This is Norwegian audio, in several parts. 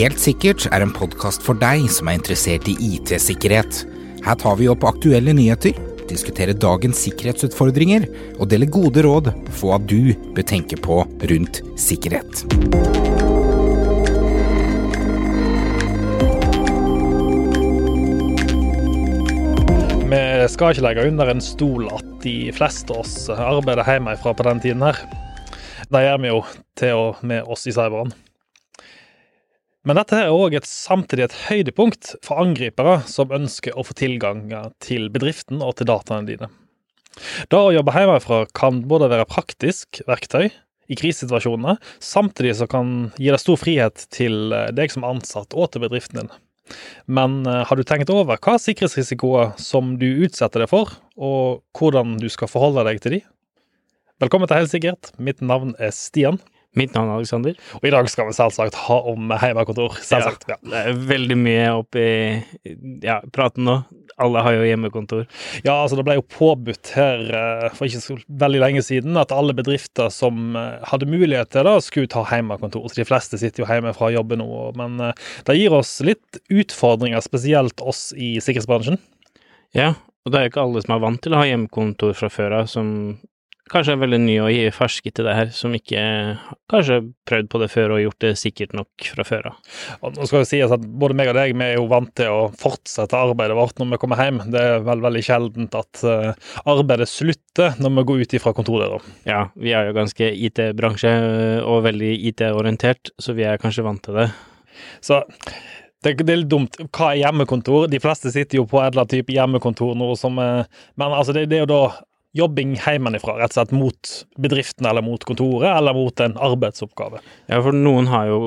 Helt sikkert er en podkast for deg som er interessert i IT-sikkerhet. Her tar vi opp aktuelle nyheter, diskuterer dagens sikkerhetsutfordringer og deler gode råd for hva du bør tenke på rundt sikkerhet. Vi skal ikke legge under en stol at de fleste av oss arbeider hjemmefra på den tiden her. Det gjør vi jo til og med oss i cyberen. Men dette er òg samtidig et høydepunkt for angripere som ønsker å få tilgang til bedriften og til dataene dine. Da å jobbe hjemmefra kan både være praktisk verktøy i krisesituasjonene, samtidig som kan gi deg stor frihet til deg som ansatt og til bedriften din. Men eh, har du tenkt over hva sikkerhetsrisikoer som du utsetter deg for, og hvordan du skal forholde deg til de? Velkommen til Helt sikkert. Mitt navn er Stian. Mitt navn er Alexander. Og i dag skal vi selvsagt ha om hjemmekontor. Selvsagt. Ja. Det er veldig mye oppi ja, praten nå. Alle har jo hjemmekontor. Ja, altså det ble jo påbudt her eh, for ikke så veldig lenge siden at alle bedrifter som eh, hadde mulighet til det, skulle ta hjemmekontor. Så de fleste sitter jo hjemme fra jobben nå. Men eh, det gir oss litt utfordringer, spesielt oss i sikkerhetsbransjen. Ja, og det er jo ikke alle som er vant til å ha hjemmekontor fra før av, som kanskje er veldig ny og ferske til det her, som ikke kanskje prøvd på det før og gjort det sikkert nok fra før av. Nå skal det sies at både meg og deg vi er jo vant til å fortsette arbeidet vårt når vi kommer hjem. Det er vel veldig sjeldent at uh, arbeidet slutter når vi går ut fra kontoret. Da. Ja, vi er jo ganske IT-bransje og veldig IT-orientert, så vi er kanskje vant til det. Så det, er litt dumt. Hva er hjemmekontor? De fleste sitter jo på et eller annet type hjemmekontor nå som Men altså, det, det er jo da jobbing hjemmefra, rett og slett mot bedriften eller mot kontoret, eller mot en arbeidsoppgave. Ja, for noen har jo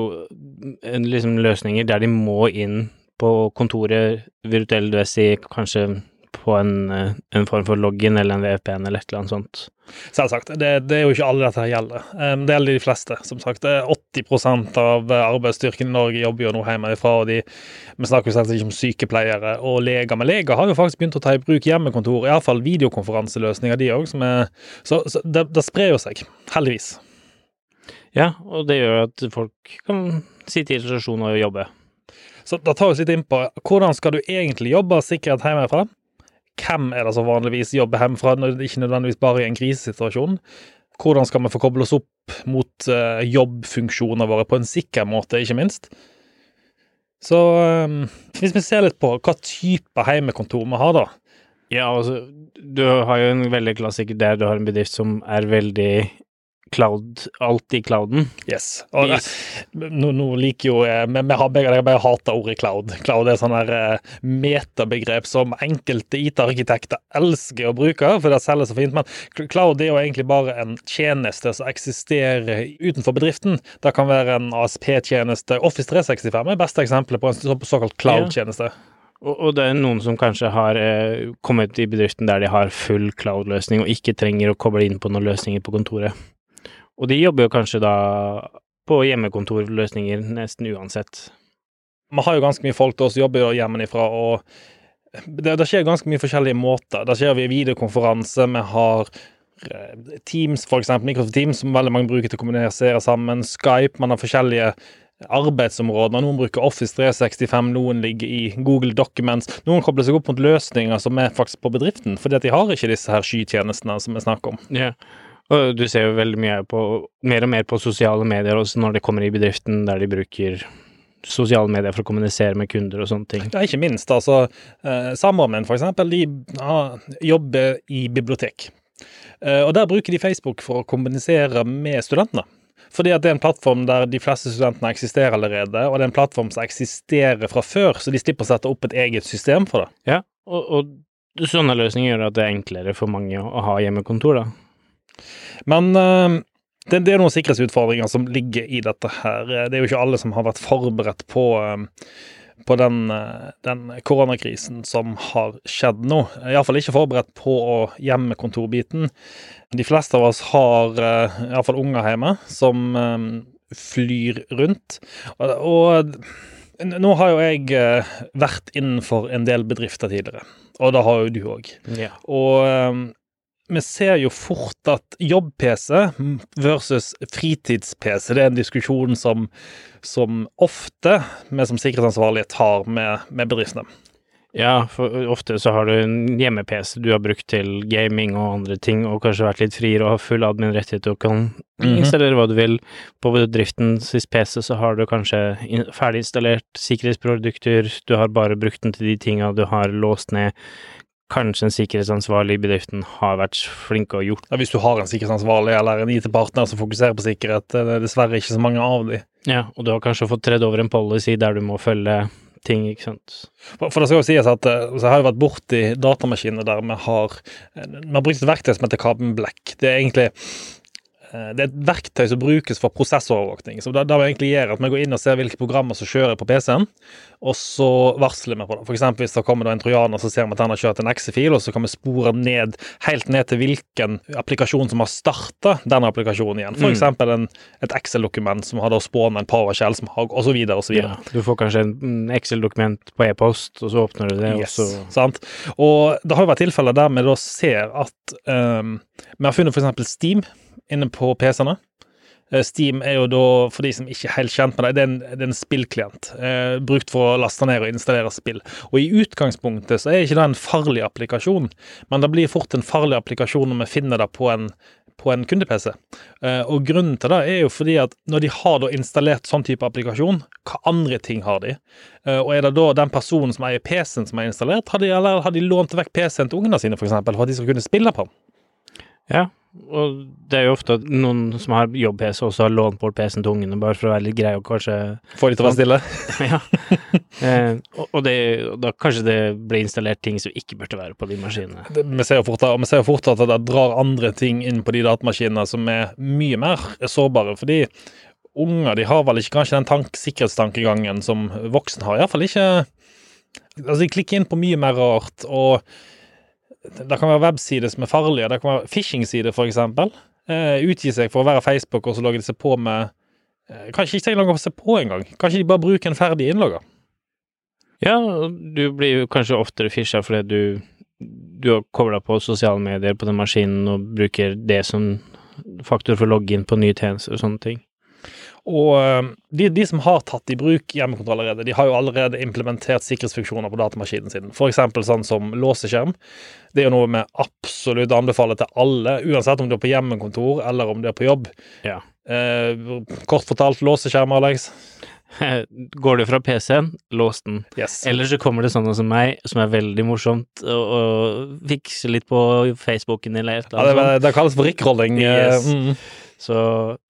liksom løsninger der de må inn på kontoret virtuell VSI, kanskje på en, eh, en, form for login eller en VPN eller et eller annet sånt. Selvsagt. Det, det, er jo ikke alle dette her gjelder. Det gjelder de fleste, som sagt. 80% av arbeidsstyrken i Norge jobber jo nå hjemmefra, og de, vi snakker jo selvsagt ikke om sykepleiere og leger, men leger har jo faktisk begynt å ta i bruk hjemmekontor, iallfall videokonferanseløsninger, de òg, så, så det, det sprer jo seg, heldigvis. Ja, og det gjør at folk kan sitte i isolasjon og jobbe. Så da tar vi oss litt inn på hvordan skal du egentlig jobbe sikkerhet hjemmefra? Hvem er det som vanligvis jobber hjemmefra, ikke nødvendigvis bare i en krisesituasjon? Hvordan skal vi få koble oss opp mot uh, jobbfunksjonene våre på en sikker måte, ikke minst? Så um, hvis vi ser litt på hva type heimekontor vi har, da. Ja, altså, du har jo en veldig klassiker der du har en bedrift som er veldig cloud, alt i clouden. Yes. Og, yes. Nå, nå, liker jo eh, Vi, vi har begge bare hata ordet cloud. Cloud er sånn her metabegrep som enkelte IT-arkitekter elsker å bruke, for det selger så fint. Men cloud er jo egentlig bare en tjeneste som eksisterer utenfor bedriften. Det kan være en ASP-tjeneste. Office 365 er beste eksempelet på en såkalt cloud-tjeneste. Ja. Og, og, det er noen som kanskje har eh, kommet i bedriften der de har full cloud-løsning og ikke trenger å koble inn på noen løsninger på kontoret. Og de jobber jo kanskje da på hjemmekontorløsninger nesten uansett. Vi har jo ganske mye folk til oss som jobber hjemmefra, og det, det, skjer ganske mye forskjellige måter. Det skjer via videokonferanse, vi har eh, Teams, for eksempel, Microsoft Teams, som veldig mange bruker til å kommunisere sammen. Skype, man har forskjellige arbeidsområder. Noen bruker Office 365, noen ligger i Google Documents. Noen kobler seg opp mot løsninger som er faktisk på bedriften, fordi at de har ikke disse her skytjenestene som vi snakker om. Yeah. Og du ser jo veldig mye på, mer og mer på sosiale medier også når det kommer i bedriften der de bruker sosiale medier for å kommunisere med kunder og sånne ting. Ja, ikke minst. Altså, eh, Samboeren min, for eksempel, de ja, jobber i bibliotek. Eh, og der bruker de Facebook for å kommunisere med studentene. Fordi at det er en plattform der de fleste studentene eksisterer allerede, og det er en plattform som eksisterer fra før, så de slipper å sette opp et eget system for det. Ja, og, og sånne løsninger gjør at det er enklere for mange å ha hjemmekontor, da. Men uh, det, det, er noen sikkerhetsutfordringer som ligger i dette her. Det er jo ikke alle som har vært forberedt på, uh, på den, den, koronakrisen som har skjedd nå. Iallfall ikke forberedt på hjemmekontorbiten. De fleste av oss har iallfall unger hjemme som flyr rundt. Og nå har jo jeg vært innenfor en del bedrifter tidligere, og det har jo du òg. Ja. Og vi ser jo fort at jobb-PC versus fritids-PC, det er en diskusjon som, som ofte vi som sikkerhetsansvarlige tar med, med bedriftene. Ja, for ofte så har du en hjemme-PC du har brukt til gaming og andre ting, og kanskje vært litt friere og har full admin-rettighet og kan Mhm. installere hva du vil. På bedriftens PC så har du kanskje in- ferdiginstallert sikkerhetsprodukter, du har bare brukt den til de tinga du har låst ned. Kanskje en sikkerhetsansvarlig i bedriften har vært flink og gjort Ja, hvis du har en sikkerhetsansvarlig eller en IT-partner som fokuserer på sikkerhet, det er dessverre ikke så mange av de. Ja, og du har kanskje fått tredd over en policy der du må følge ting, ikke sant. For, det skal jo sies at eh, så jeg har jo vært borti datamaskiner der vi har eh, Vi har brukt et verktøy som heter Carbon Black. Det er egentlig eh, det er et verktøy som brukes for prosessovervåkning. Så det, da vi egentlig gjør, at vi går inn og ser hvilke programmer som kjører på PC-en, og så varsler vi på det. Eksempel hvis det kommer en trojaner, så ser vi at den har kjørt en X-fil, og så kan vi spore ned helt ned til hvilken applikasjon som har starta den applikasjonen igjen. For Mm. et Excel-dokument som har da spåna en PowerShell, som har, så videre. Ja, du får kanskje en Excel-dokument på e-post, og så åpner du det, Yes, og så sant? Og det har jo vært tilfeller der vi da ser at um, vi har funnet f.eks. Steam inne på PC-ene. Eh, Steam er jo da, for de som ikke er helt kjent med det, det er en, en spillklient. Eh, brukt for å laste ned og installere spill. Og i utgangspunktet så er ikke det en farlig applikasjon, men det blir fort en farlig applikasjon når vi finner det på en, på en kunde-PC. Eh, og grunnen til det er jo fordi at når de har installert sånn type applikasjon, hva andre ting har de? Eh, og er det da den personen som eier PC-en som er installert, har de, eller har de lånt vekk PC-en til ungene sine, for eksempel, for at de skal kunne spille på den? Ja, og det er jo ofte at noen som har jobb-PC, også har lånt bort PC-en til ungene, bare for å være litt grei og kanskje Får de til å være stille? Ja. Eh, og og det, da kanskje det blir installert ting som ikke burde være på de maskinene. Det- Vi ser fort, vi ser jo fort at det drar andre ting inn på de datamaskinene som er mye mer sårbare, fordi unger de har vel ikke kanskje den tank, sikkerhetstankegangen som voksne har. Iallfall ikke Altså, de klikker inn på mye mer rart, og det kan være websider som er farlige. Det kan være phishing-sider, eksempel. Eh, utgi seg for å være Facebook, og så logger de seg på med eh, Kanskje ikke engang se på engang. Kanskje de bare bruker en ferdig innlogger. Ja, du blir jo kanskje oftere fisha fordi du, du har kobla på sosiale medier på den maskinen og bruker det som faktor for å inn på nye tjenester og sånne ting. Og eh, de, de som har tatt i bruk hjemmekontroll allerede, de har jo allerede implementert sikkerhetsfunksjoner på datamaskinen sin. F.eks. sånn som låseskjerm. Det er jo noe vi absolutt anbefaler til alle, uansett om du er på hjemmekontor eller om du er på jobb. Ja. Eh, kort fortalt låseskjerm, Alex. Går du fra PC-en, lås den. Yes. Eller så kommer det sånne som meg, som er veldig morsomt, og, og fikser litt på Facebooken eller et eller annet Ja, det kalles for rickrolling. eh, Yes. Mm. Så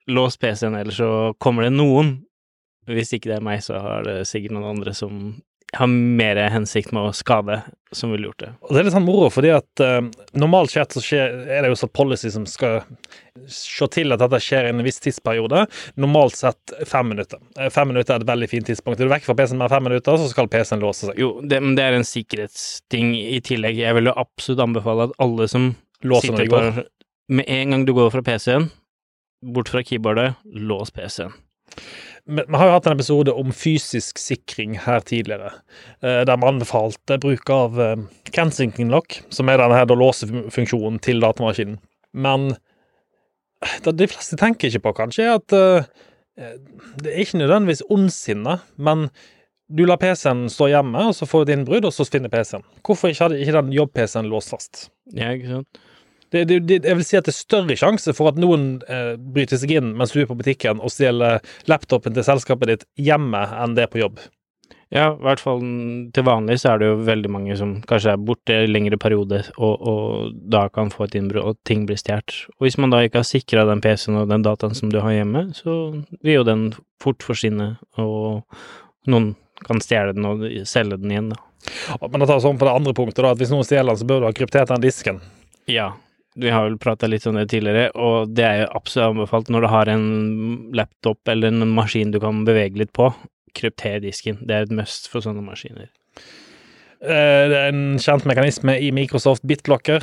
lås PC-en, eller så kommer det noen. Hvis ikke det er meg, så har det sikkert noen andre som har mer hensikt med å skade, som ville gjort det. Og det er litt sånn moro, fordi at uh, normalt sett så skjer, er det jo sånn policy som skal se til at dette skjer i en viss tidsperiode. Normalt sett fem minutter. Eh, Fem minutter er et veldig fint tidspunkt. Er du vekk fra PC-en med fem minutter, så skal PC-en låse seg. Jo, det, men det er en sikkerhetsting i tillegg. Jeg vil jo absolutt anbefale at alle som Låser sitter på Med en gang du går fra PC-en, bort fra keyboardet, lås PC-en. Vi har jo hatt en episode om fysisk sikring her tidligere, eh, der vi anbefalte bruk av eh, Kensington lock, som er denne her låsefunksjonen til datamaskinen. Men det de fleste tenker ikke på, kanskje, at eh, det er ikke nødvendigvis ondsinne, men du lar PC-en stå hjemme, og så får du et innbrudd, og så finner PC-en. Hvorfor ikke hadde ikke den jobb-PC-en låst fast? Ja, ikke sant? Det, det, det, jeg vil si at det er større sjanse for at noen eh, bryter seg inn mens du er på butikken og stjeler laptopen til selskapet ditt hjemme, enn det på jobb. Ja, i hvert fall til vanlig så er det jo veldig mange som kanskje er borte i lengre periode, og, og da kan få et innbrudd, og ting blir stjålet. Og hvis man da ikke har sikra den PC-en og den dataen som du har hjemme, så vil jo den fort forsvinne, og noen kan stjele den og selge den igjen, da. Men tar sånn på det andre punktet, da, at hvis noen stjeler den, så bør du ha kryptert den disken. Ja, vi har vel prata litt om det tidligere, og det er jo absolutt anbefalt når du har en laptop eller en maskin du kan bevege litt på. Krypter disken. Det er et must for sånne maskiner. Eh, det er en kjent mekanisme i Microsoft BitLocker.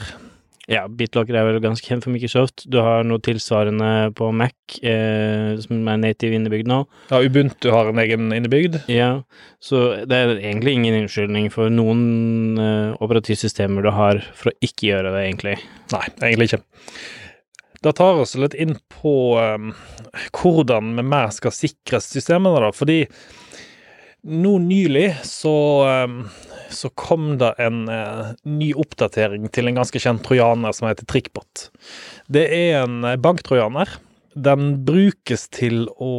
Ja, BitLocker er vel ganske kjent for Microsoft. Du har noe tilsvarende på Mac, eh, som er native innebygd nå. Ja, Ubuntu har en egen innebygd. Ja, så det er egentlig ingen unnskyldning for noen eh, operativsystemer du har for å ikke gjøre det, egentlig. Nei, egentlig ikke. Det tar oss litt inn på um, hvordan vi mer skal sikre systemene, da. Fordi nå nylig så, um, så kom det en uh, ny oppdatering til en ganske kjent trojaner som heter Trickbot. Det er en uh, banktrojaner. Den brukes til å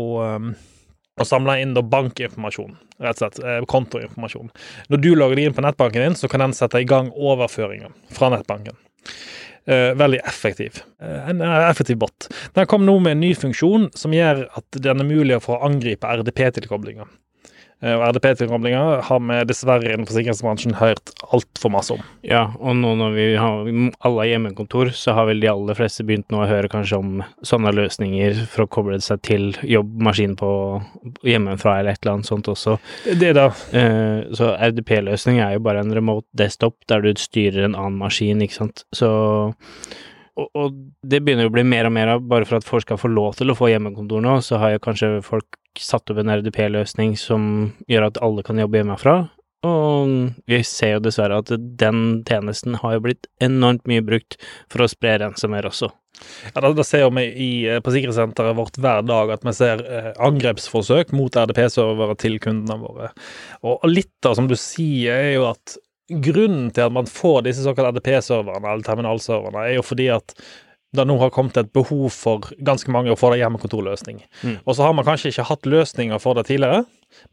og å samle inn bankinformasjon, rett og slett, eh, kontoinformasjon. Når du logger deg inn på nettbanken din, så kan den sette i gang overføringer fra nettbanken. Eh, veldig effektiv. Eh, en eh, effektiv bot. Den kom nå med en ny funksjon som gjør at den er mulig å angripe RDP-tilkoblinger. Eh, Og RDP-tilkoblinger har vi dessverre innen sikkerhetsbransjen hørt altfor masse om. Ja, og nå når vi har alle har hjemmekontor, så har vel de aller fleste begynt nå å høre kanskje om sånne løsninger for å koble seg til jobbmaskin på hjemmefra eller et eller annet sånt også. Det da Eh, så RDP-løsning er jo bare en remote desktop der du styrer en annen maskin, ikke sant. Så og, det begynner jo å bli mer og mer av, bare for at folk skal få lov til å få hjemmekontor nå, så har jo kanskje folk satt opp en RDP-løsning som gjør at alle kan jobbe hjemmefra. Og vi ser jo dessverre at den tjenesten har jo blitt enormt mye brukt for å spre ransomware også. Ja, da, da ser vi i, eh, på sikkerhetssenteret vårt hver dag at vi ser eh, angrepsforsøk mot RDP-servere til kundene våre. Og litt av som du sier, er jo at grunnen til at man får disse såkalte RDP-serverne, eller terminalserverne, er jo fordi at det nå har kommet et behov for ganske mange å få det hjemmekontorløsning. Mm. Og så har man kanskje ikke hatt løsninger for det tidligere.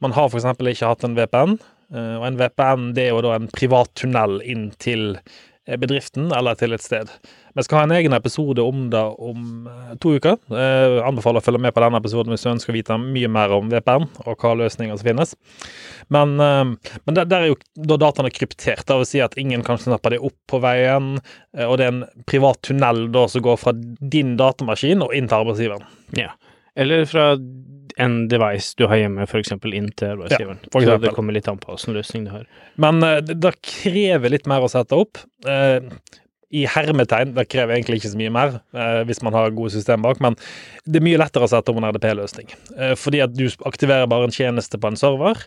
Man har f.eks. ikke hatt en VPN, eh, og en VPN det er jo da en privat tunnel inn til eh, bedriften eller til et sted. Vi skal ha en egen episode om det om eh, to uker. Jeg anbefaler å følge med på denne episoden hvis du ønsker å vite mye mer om VPN og hva løsninger som finnes. Men, eh, men der, der er jo da dataene kryptert. Det vil si at ingen kan snappe det opp på veien, eh, og det er en privat tunnel da som går fra din datamaskin og inn til arbeidsgiveren. Ja. Eller fra en device du har hjemme, eksempel inn til arbeidsgiveren. for så det kommer litt an på hvilken løsning du har. Men eh, det, det krever litt mer å sette opp. Eh, I hermetegn. Det krever egentlig ikke så mye mer eh, hvis man har gode system bak, men det er mye lettere å sette opp en RDP-løsning. Eh, fordi at du aktiverer bare en tjeneste på en server.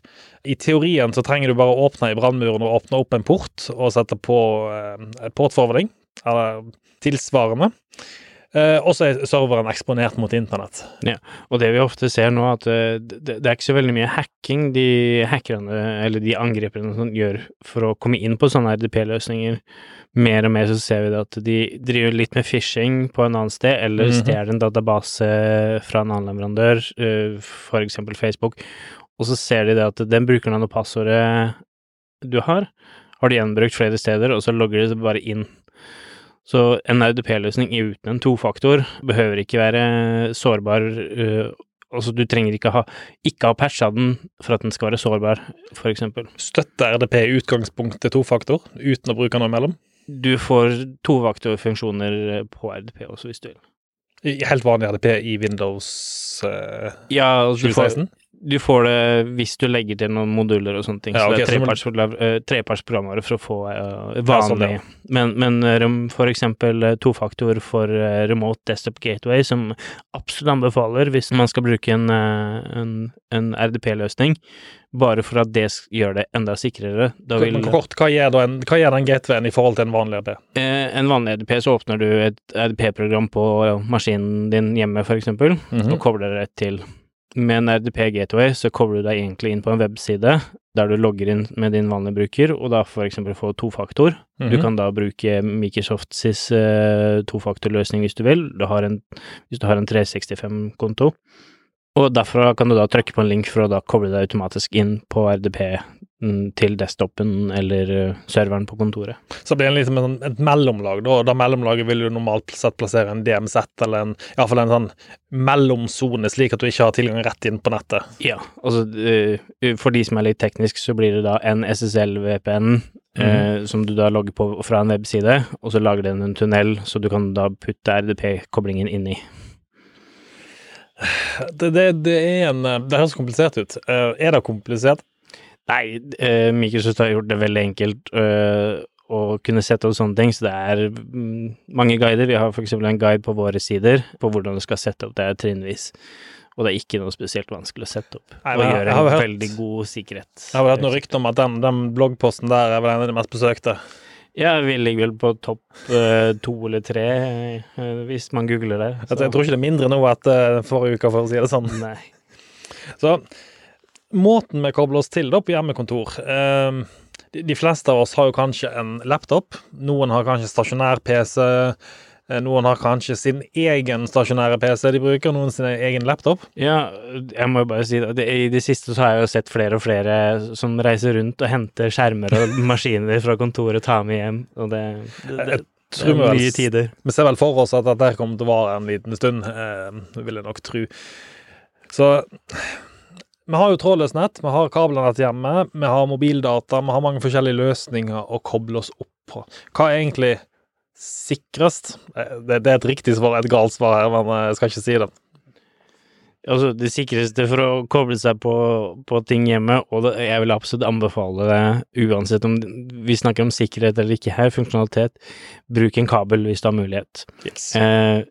I teorien så trenger du bare å åpne i brannmuren og åpne opp en port og sette på eh, portforwarding, eller tilsvarende. Eh, og så er serveren eksponert mot internett. Ja, Og det vi ofte ser nå, at eh, det, det er ikke så veldig mye hacking de hackerne, eller de angriperne som gjør for å komme inn på sånne RDP-løsninger. Mer og mer så ser vi det at de driver litt med phishing på en annen sted, eller Mhm. stjeler en database fra en annen leverandør, f.eks. for eksempel Facebook, og så ser de det at den brukernavnet og passordet du har, har de gjenbrukt flere steder, og så logger de bare inn. Så en RDP-løsning uten en tofaktor behøver ikke være sårbar øh, Altså, du trenger ikke ha ikke ha patcha den for at den skal være sårbar, eksempel. Støtter RDP i utgangspunktet tofaktor, uten å bruke noe imellom? Du får tofaktorfunksjoner eh, på RDP også, hvis du vil. Helt vanlig RDP i Windows eh, Ja, altså, du får, 2016? Du får det hvis du legger til noen moduler og sånne ting. Ja, så det er så uh, trepartsprogramvare for å få eh, Ja, sånn, ja. Men, men eh, for eksempel eh, tofaktor for eh, remote desktop gateway, som absolutt anbefaler hvis man skal bruke en, eh, en, en RDP-løsning, bare for at det gjør det enda sikrere. Vil kort, hva gjør, en, hva gjør den gatewayen i forhold til en vanlig RDP? eh, en vanlig RDP, så åpner du et RDP-program på maskinen din hjemme, for eksempel, Mhm. og kobler det til. Med en RDP Gateway så kobler du deg egentlig inn på en webside der du logger inn med din vanlige bruker, og da eksempel får tofaktor. Du Mhm. kan da bruke Microsofts uh, tofaktorløsning hvis du vil, du har en, hvis du har en 365-konto. Og derfra kan du da trykke på en link for å da koble deg automatisk inn på RDP mm, til desktopen eller eh, serveren på kontoret. Så blir det liksom en, et mellomlag, da. og Da mellomlaget vil du normalt sett plassere en DMZ eller en, i hvert fall en sånn mellomsone, slik at du ikke har tilgang rett inn på nettet. Ja, altså eh, for de som er litt teknisk, så blir det da en SSL-VPN eh, som du da logger på fra en webside, og så lager den en tunnel, så du kan da putte RDP-koblingen inn i. Det, det, det er en eh, Det høres komplisert ut. Er det komplisert? Nei, uh, Microsoft har gjort det veldig enkelt, uh, å kunne sette opp sånne ting, så det er mm, mange guider. Vi har f.eks. en guide på våre sider på hvordan du skal sette opp det trinnvis. Og det er ikke noe spesielt vanskelig å sette opp. Nei, og gjøre en hørt- veldig god sikkerhet. Jeg har vel hatt noe rykte om at den, den bloggposten der er vel en av de mest besøkte. Ja, vi ligger vel på topp eh, to eller tre, eh, hvis man googler det. Jeg, jeg tror ikke det er mindre nå etter forrige uke, for å si det sånn. Nei. Så måten vi kobler oss til da på hjemmekontor eh, de, fleste av oss har jo kanskje en laptop. Noen har kanskje stasjonær PC. eh, Noen har kanskje sin egen stasjonære PC de bruker, noen sin egen laptop. Ja, jeg må jo bare si det. I det siste så har jeg jo sett flere og flere som reiser rundt og henter skjermer og maskiner fra kontoret og tar med hjem, og det, det, det, Tror vi, nye tider. vi ser vel for oss at dette kommer til å vare en liten stund, eh, vil jeg nok tro. Så vi har jo trådløst nett, vi har kablenett hjemme, vi har mobildata, vi har mange forskjellige løsninger å koble oss opp på. Hva er egentlig sikrest? Eh, Det, det er et riktig svar, et galt svar her, men jeg skal ikke si det. Altså, det sikreste for å koble seg på, på ting hjemme, og det, jeg vil absolutt anbefale det uansett om vi snakker om sikkerhet eller ikke her, funksjonalitet, bruk en kabel hvis du har mulighet. Eh,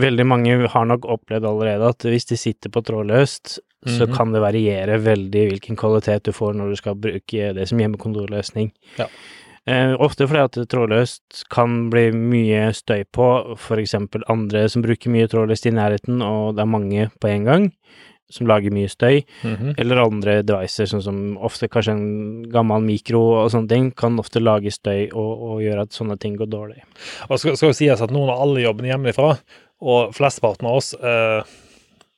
veldig mange har nok opplevd allerede at hvis de sitter på trådløst, så Mhm. kan det variere veldig hvilken kvalitet du får når du skal bruke det som hjemmekontorløsning. Ja. Eh, ofte fordi at trådløst kan bli mye støy på, eksempel andre som bruker mye trådløst i nærheten, og det er mange på en gang som lager mye støy, Mhm. eller andre devices, sånn som ofte kanskje en gammel mikro og sånne ting, kan ofte lage støy og, og gjøre at sånne ting går dårlig. Og skal, skal jo sies at noen har alle jobben hjemmefra, og flesteparten av oss, eh,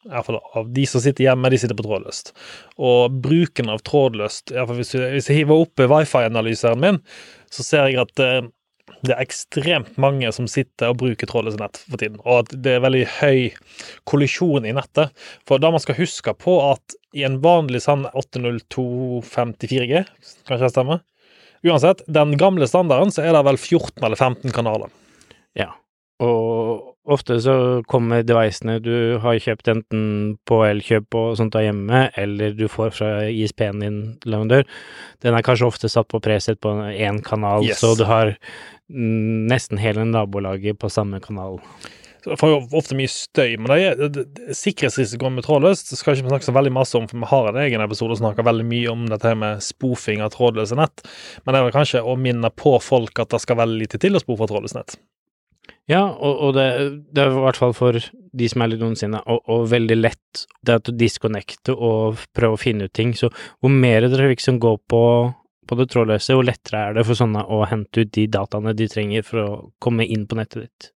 i hvert fall av de som sitter hjemme, de sitter på trådløst. Og bruken av trådløst, i hvert fall hvis, jeg- hvis jeg hiver opp wifi-analyseren min, så ser jeg at eh, det er ekstremt mange som sitter og bruker trådløse nett for tiden, og at det er veldig høy kollisjon i nettet. For da man skal huske på at i en vanlig sånn 80254G, kanskje det stemmer, Uansett, den gamle standarden så er det vel 14 eller 15 kanaler. Ja, og ofte så kommer devicene du har kjøpt enten på Elkjøp og sånt der hjemme, eller du får fra ISP-en din leverandør, den er kanskje ofte satt på preset på én kanal, Yes. så du har nesten hele nabolaget på samme kanal. Så får jo ofte mye støy, men det er, det, det, sikkerhetsrisikoen med trådløst det skal ikke vi snakke så veldig masse om, for vi har en egen episode og snakker veldig mye om dette her med spoofing av trådløse nett. Men det er vel kanskje å minne på folk at det skal veldig lite til å spoofe trådløse nett. Ja, og, og det, det er i hvert fall for de som er litt noensinne, og, og veldig lett det at å disconnecte og prøve å finne ut ting. Så hvor mer trafikk som går på, på det trådløse, hvor lettere er det for sånne å hente ut de dataene de trenger for å komme inn på nettet ditt.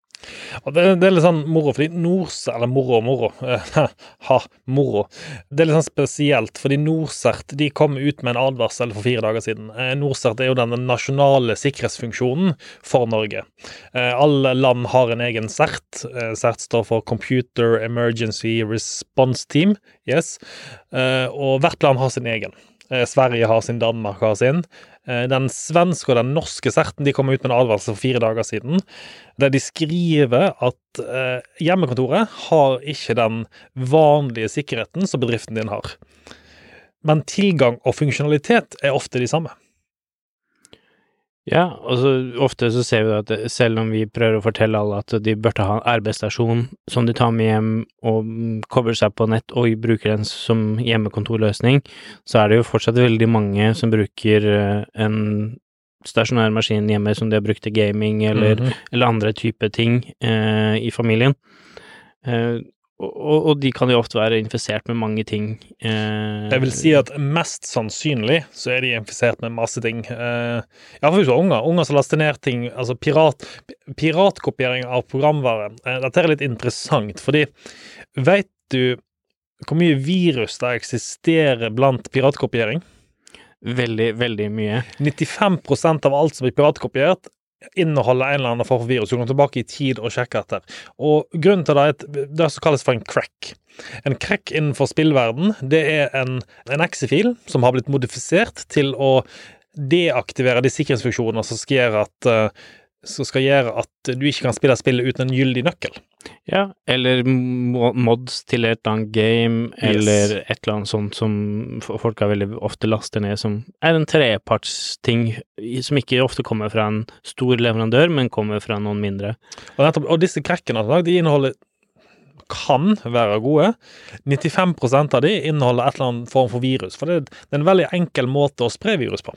Og det, det er litt sånn moro, fordi Norse Eller moro og moro. ha, moro. Det er litt sånn spesielt, fordi Norsert de kom ut med en advarsel for fire dager siden. Eh, Norsert er jo den nasjonale sikkerhetsfunksjonen for Norge. Eh, alle land har en egen CERT. SERT CERT står for Computer Emergency Response Team. Yes. Eh, og hvert land har sin egen. Eh, Sverige har sin, Danmark har sin. Eh, Den svenske og den norske CERT-en de kom ut med en advarsel for fire dager siden, der de skriver at eh, hjemmekontoret har ikke den vanlige sikkerheten som bedriften din har. Men tilgang og funksjonalitet er ofte de samme. Ja, og så ofte så ser vi at selv om vi prøver å fortelle alle at de burde ha en arbeidsstasjon som de tar med hjem og mm, kobler seg på nett og bruker den som hjemmekontorløsning, så er det jo fortsatt veldig mange som bruker eh, en stasjonær maskin hjemme som de har brukt til gaming eller, Mhm. eller andre typer ting eh, i familien. Eh, og, og de kan jo ofte være infisert med mange ting. Eh, Jeg vil si at mest sannsynlig så er de infisert med masse ting. Eh, ja, for hvis du har unger, unger som laster ned ting, altså pirat, piratkopiering av programvare. Eh, dette er litt interessant, fordi vet du hvor mye virus det eksisterer blant piratkopiering? Veldig, veldig mye. 95% av alt som blir piratkopiert, inneholder en eller annen form for virus. Du kan tilbake i tid og sjekke etter. Og grunnen til det er et, det som kalles for en crack. En crack innenfor spillverden, det er en, en exe-fil som har blitt modifisert til å deaktivere de sikkerhetsfunksjoner som skal gjøre at eh, som skal gjøre at du ikke kan spille spillet uten en gyldig nøkkel. Ja, eller mods til et eller annet game, eller et eller annet sånt som folk har veldig ofte laster ned, som er en trepartsting som ikke ofte kommer fra en stor leverandør, men kommer fra noen mindre. Og, nettopp, og disse krekkene de inneholder kan være gode. 95% av de inneholder et eller annet form for virus. For det, er en veldig enkel måte å spre virus på.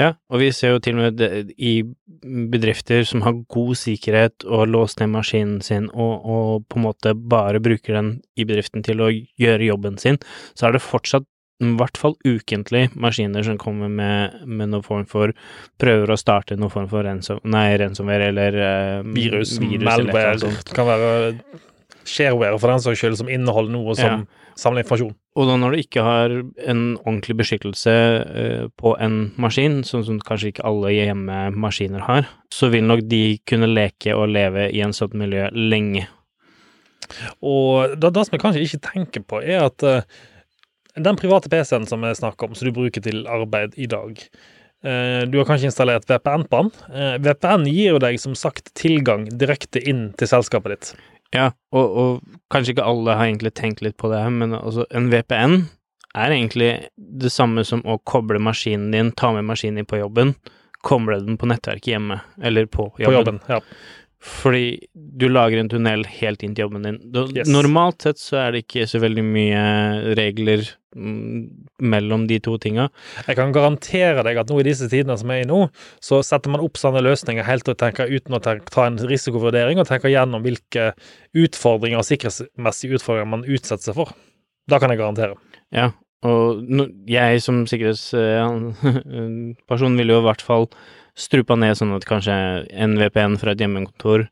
Ja, og vi ser jo til og med det, i bedrifter som har god sikkerhet og låst ned maskinen sin, og, og på en måte bare bruker den i bedriften til å gjøre jobben sin, så er det fortsatt i hvert fall ukentlig maskiner som kommer med, med noen form for prøver å starte noen form for ransom, nei, ransomware eller eh, Virus, eller et eller sånt. det kan være shareware for den saks skyld, som inneholder noe som samler informasjon. Og da når du ikke har en ordentlig beskyttelse uh, på en maskin, sånn som kanskje ikke alle hjemmemaskiner har, så vil nok de kunne leke og leve i en sånt miljø lenge. Og det, det som jeg kanskje ikke tenker på, er at uh, den private PC-en som jeg snakker om, som du bruker til arbeid i dag eh, Du har kanskje installert VPN på den. VPN gir jo deg som sagt tilgang direkte inn til selskapet ditt. Ja, og, og kanskje ikke alle har egentlig tenkt litt på det men altså, en VPN er egentlig det samme som å koble maskinen din, ta med maskinen din på jobben, koble den på nettverket hjemme, eller på jobben. På jobben, ja. Fordi du lager en tunnel helt inn til jobben din. Yes. Normalt sett så er det ikke så veldig mye regler mm, mellom de to tinga. Jeg kan garantere deg at nå i disse tidene som er i nå, så setter man opp sånne løsninger helt til å tenke uten å tenke, ta en risikovurdering og tenke gjennom hvilke utfordringer og sikkerhetsmessige utfordringer man utsetter seg for. Da kan jeg garantere. Ja, og jeg som sikkerhetsperson ville jo i hvert fall strupa ned sånn at kanskje en VPN fra et hjemmekontor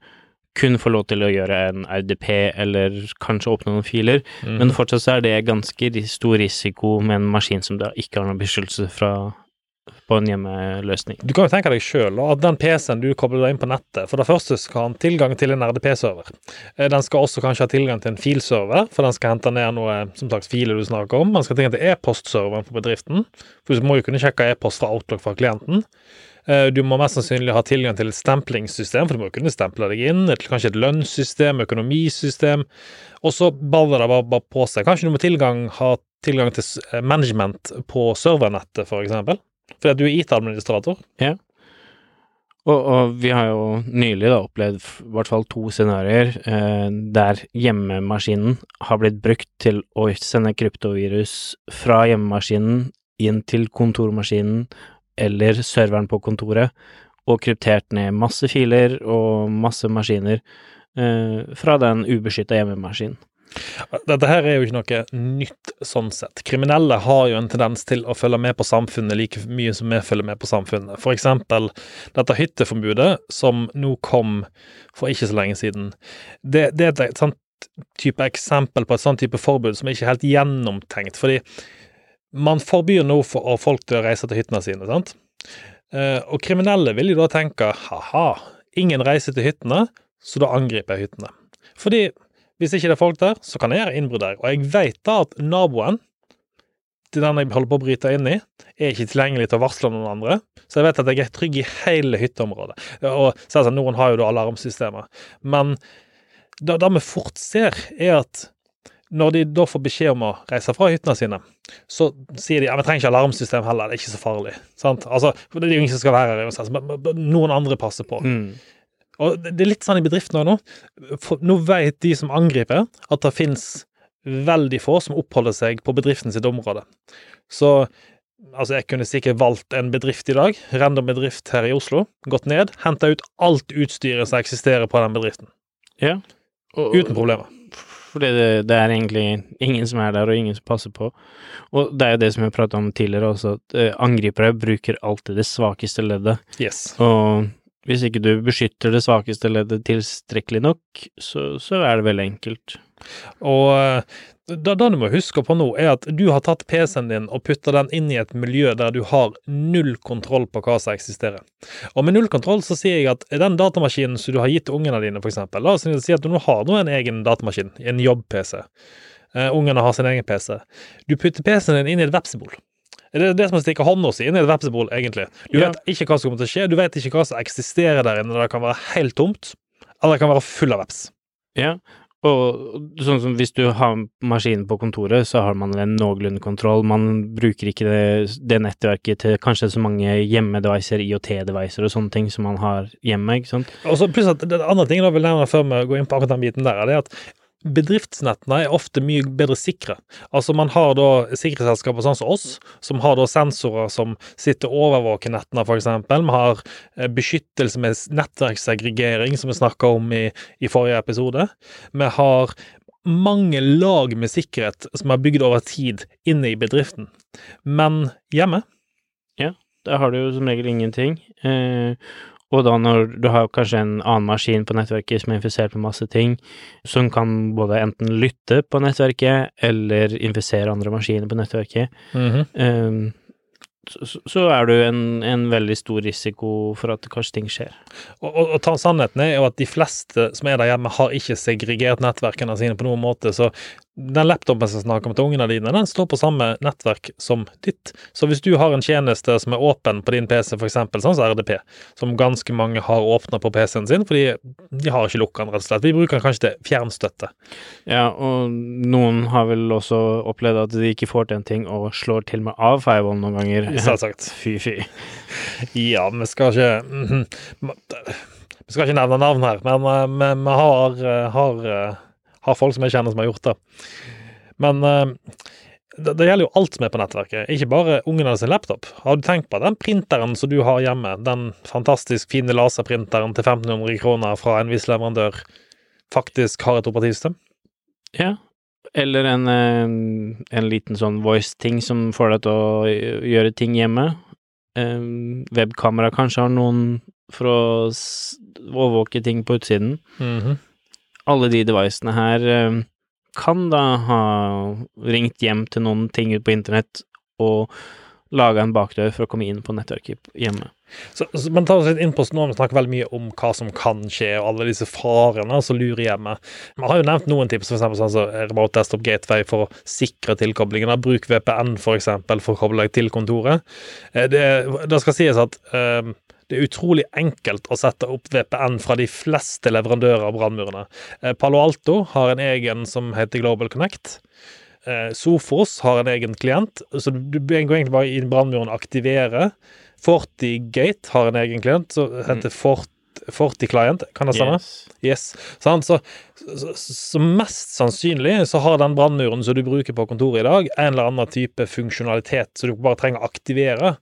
kun får lov til å gjøre en RDP, eller kanskje åpne noen filer, mm. men fortsatt så er det ganske stor risiko med en maskin som da ikke har noen beskyttelse fra på en hjemmeløsning. Du kan jo tenke deg sjøl at den PC-en du kobler deg inn på nettet For det første skal han ha tilgang til en RDP-server. Eh, Den skal også kanskje ha tilgang til en filserver, for den skal hente ned noe som slags filer du snakker om. Den skal tilgang til e-postserveren på bedriften, for du må jo kunne sjekke e-post fra Outlook fra klienten. Eh, Du må mest sannsynlig ha tilgang til et stemplingssystem, for du må jo kunne stemple deg inn. Et, kanskje et lønnssystem, økonomisystem. Og så baller det bare, på seg. Kanskje du må tilgang, ha tilgang til eh, management på servernettet, for eksempel. Fordi at du er IT-administrator. Og, og vi har jo nylig da opplevd i hvert fall to scenarioer eh, der hjemmemaskinen har blitt brukt til å sende kryptovirus fra hjemmemaskinen inn til kontormaskinen eller serveren på kontoret, og kryptert ned masse filer og masse maskiner eh, fra den ubeskytta hjemmemaskinen. Dette her er jo ikke noe nytt sånn sett. Kriminelle har jo en tendens til å følge med på samfunnet like mye som vi følger med på samfunnet. For eksempel dette hytteforbudet som nå kom for ikke så lenge siden. Det, det er et sånt type eksempel på et sånt type forbud som er ikke helt gjennomtenkt. Fordi man forbyr nå for folk til å reise til hyttene sine, sant? Eh, Og kriminelle vil jo da tenke ha-ha, ingen reiser til hyttene, så da angriper jeg hyttene. Fordi hvis ikke det er folk der, så kan jeg gjøre innbrudd der. Og jeg vet da at naboen til den jeg holder på å bryte inn i, er ikke tilgjengelig til å varsle noen andre. Så jeg vet at jeg er trygg i hele hytteområdet. Og selvsagt, noen har jo da alarmsystemer. Men det, det vi fort ser, er at når de da får beskjed om å reise fra hyttene sine, så sier de ja, vi trenger ikke alarmsystem heller, det er ikke så farlig. Sant? Altså, det er jo ingen som skal være her men noen andre passer på. Mm. Og det er litt sånn i bedriften også nå. For nå vet de som angriper, at det finnes veldig få som oppholder seg på bedriften sitt område. Så altså, jeg kunne sikkert valgt en bedrift i dag, random bedrift her i Oslo, gått ned, henta ut alt utstyret som eksisterer på den bedriften. Ja. Og, Uten problemer. Fordi det, det er egentlig ingen som er der, og ingen som passer på. Og det er jo det som jeg prata om tidligere også, at eh, angripere bruker alltid det svakeste leddet. Yes. Og hvis ikke du beskytter det svakeste leddet tilstrekkelig nok, så, så er det veldig enkelt. Og eh, det, det du må huske på nå, er at du har tatt PC-en din og putta den inn i et miljø der du har null kontroll på hva som eksisterer. Og med null kontroll så sier jeg at den datamaskinen som du har gitt ungene dine, eksempel, la oss si at du nå har en egen datamaskin, en jobb-PC. Uh, ungene har sin egen PC. Du putter PC-en din inn i et vepsebol. Det er det som å stikke hånda si inn i et vepsebol, egentlig. Du Ja. vet ikke hva som kommer til å skje, du vet ikke hva som eksisterer der inne. Det kan være helt tomt, eller det kan være full av veps. Ja, og sånn som hvis du har maskinen på kontoret, så har man en noenlunde kontroll. Man bruker ikke det, det nettverket til kanskje så mange hjemmedevicer, IOT-devicer og sånne ting som man har hjemme, ikke sant. Og så pluss at det andre ting da vil jeg nevne før vi går inn på akkurat den biten der, er at bedriftsnettene er ofte mye bedre sikre. Altså Man har da sikkerhetsselskaper sånn som oss, som har da sensorer som sitter og overvåker nettene, f.eks. Vi har eh, beskyttelse med nettverkssegregering, som vi snakka om i, i forrige episode. Vi har mange lag med sikkerhet som er bygd over tid inne i bedriften. Men hjemme Ja, der har du jo som regel ingenting. Eh, og da når du har kanskje en annen maskin på nettverket som er infisert med masse ting, som kan både enten lytte på nettverket eller infisere andre maskiner på nettverket, mm -hmm. um, så, så, er du en, en, veldig stor risiko for at kanskje ting skjer. Og, og, og sannheten er jo at de fleste som er der hjemme, har ikke segregert nettverkene sine på noen måte, så den laptopen som snakker om til ungene dine, den står på samme nettverk som ditt. Så hvis du har en tjeneste som er åpen på din PC, f.eks. sånn som RDP, som ganske mange har åpna på PC-en sin fordi de har ikke lukka den, rett og slett. Vi bruker den kanskje til fjernstøtte. Ja, og noen har vel også opplevd at de ikke får til en ting og slår til med av firewall noen ganger. Selvsagt. Fy, fy. Ja, vi skal ikke -hmm. Vi skal ikke nevne navn her, men vi har, eh, har eh, har folk som jeg kjenner som har gjort det. Men uh, det, det, gjelder jo alt som er på nettverket, ikke bare ungene sin laptop. Har du tenkt på den printeren som du har hjemme, den fantastisk fine laserprinteren til 1500 kroner fra en viss leverandør, faktisk har et operativsystem? Ja, eller en, en, en liten sånn voice-ting som får deg til å gjøre ting hjemme. Um, webkamera kanskje har noen for å overvåke ting på utsiden. Mm -hmm alle de devicene her eh, kan da ha ringt hjem til noen ting ute på internett og laga en bakdør for å komme inn på nettverket hjemme. Så, så Man tar oss litt inn på nå, vi snakker veldig mye om hva som kan skje, og alle disse farene som lurer hjemme. Man har jo nevnt noen tips, f.eks. sånn som Remote Desktop Gateway for å sikre tilkoblingen. Bruk VPN f.eks. For, for å koble deg til kontoret. Eh, det, det skal sies at uh, det er utrolig enkelt å sette opp VPN fra de fleste leverandører av brannmurene. Eh, Palo Alto har en egen som heter Global Connect. Eh, Sofos har en egen klient, så du går egentlig bare inn i brannmuren og aktiverer. FortiGate har en egen klient som heter Fort Forti-client, kan det stemme? Yes. yes. Så, så, så, så, mest sannsynlig så har den brannmuren som du bruker på kontoret i dag, en eller annen type funksjonalitet som du bare trenger å aktivere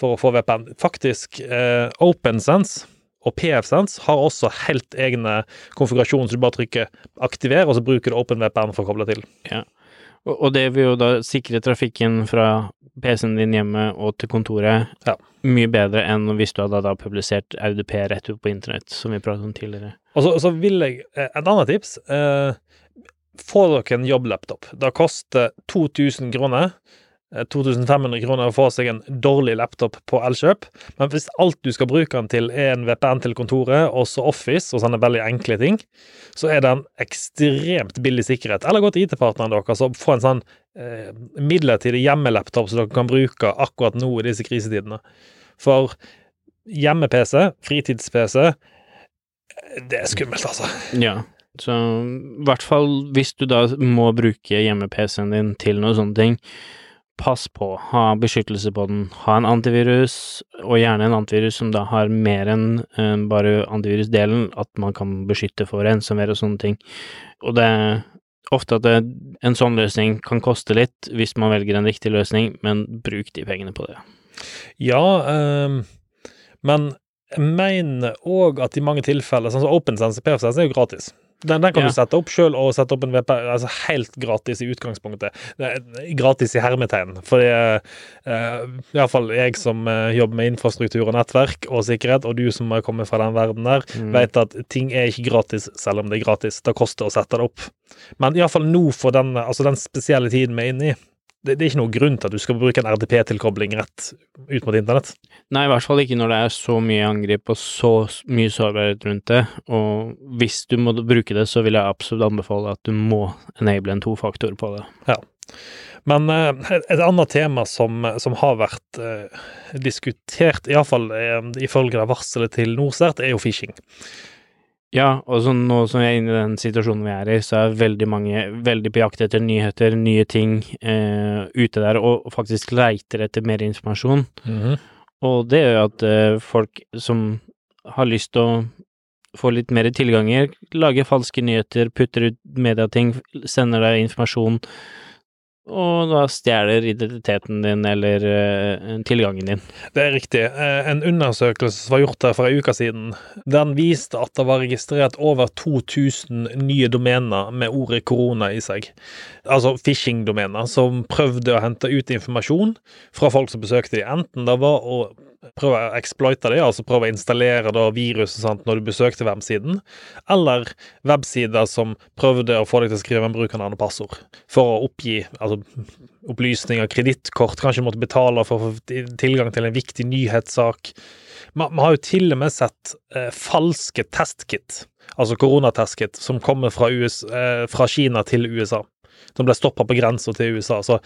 for å få VPN. Faktisk, eh, OpenSense og PFSense har også helt egne konfigurasjoner, så du bare trykker 'aktiver', og så bruker du OpenVPN for å koble til. Ja. Og det vil jo da sikre trafikken fra PC-en din hjemme og til kontoret ja. mye bedre enn hvis du hadde da publisert AUDP rett ut på internett, som vi pratet om tidligere. Og så, så vil jeg eh, Et annet tips. Eh, få dere en jobblaptop. Det koster 2000 kroner. 2500 eh, kroner å få seg en dårlig laptop på Elkjøp. Men hvis alt du skal bruke den til, er en VPN til kontoret, også Office og sånne veldig enkle ting, så er det en ekstremt billig sikkerhet. Eller gå til IT-partneren deres og få en sånn eh, midlertidig hjemmelaptop som dere kan bruke akkurat nå i disse krisetidene. For hjemme-PC, fritids-PC, det er skummelt, altså. Ja. Så i hvert fall hvis du da må bruke hjemme-PC-en din til noe sånne ting, pass på, ha beskyttelse på den, ha en antivirus, og gjerne en antivirus som da har mer enn uh, bare antivirusdelen, at man kan beskytte for ensomhet og sånne ting. Og det er ofte at det, en sånn løsning kan koste litt hvis man velger en riktig løsning, men bruk de pengene på det. Ja, um, men jeg mener òg at i mange tilfeller, sånn som OpenSense PFSense er jo gratis. Den, den kan ja. du sette opp sjøl, og sette opp en VP altså helt gratis i utgangspunktet. Gratis i hermetegn. For det er uh, iallfall jeg som uh, jobber med infrastruktur og nettverk og sikkerhet, og du som har kommet fra den verden der, mm. vet at ting er ikke gratis selv om det er gratis. Det koster å sette det opp. Men iallfall nå for den, altså den spesielle tiden vi er inne i, det, det, er ikke noen grunn til at du skal bruke en RDP-tilkobling rett ut mot internett. Nei, i hvert fall ikke når det er så mye angrep og så mye sårbarhet rundt det. Og hvis du må bruke det, så vil jeg absolutt anbefale at du må enable en tofaktor på det. Ja. Men eh, et annet tema som, som har vært eh, diskutert, iallfall eh, ifølge varselet til Norsert, er jo phishing. Ja, og så nå som vi er inne i den situasjonen vi er i, så er veldig mange veldig på jakt etter nyheter, nye ting eh, ute der, og faktisk leiter etter mer informasjon. Mhm. Og det gjør at eh, folk som har lyst til å få litt mer tilganger, lager falske nyheter, putter ut mediating, sender deg informasjon, og da stjeler identiteten din eller uh, tilgangen din. Det er riktig. Eh, En undersøkelse som var gjort her for en uke siden, den viste at det var registrert over 2000 nye domener med ordet korona i seg. Altså phishing-domener som prøvde å hente ut informasjon fra folk som besøkte dem. Enten det var å prøve å exploite det, altså prøve å installere da viruset sant, når du besøkte websiden, eller websider som prøvde å få deg til å skrive en brukernavn og passord for å oppgi altså, opplysninger, kredittkort, kanskje måtte betale for å få tilgang til en viktig nyhetssak. Vi har jo til og med sett eh, falske testkit, altså koronatestkit, som kommer fra, US, eh, fra Kina til USA. Som ble stoppa på grensa til USA. Så,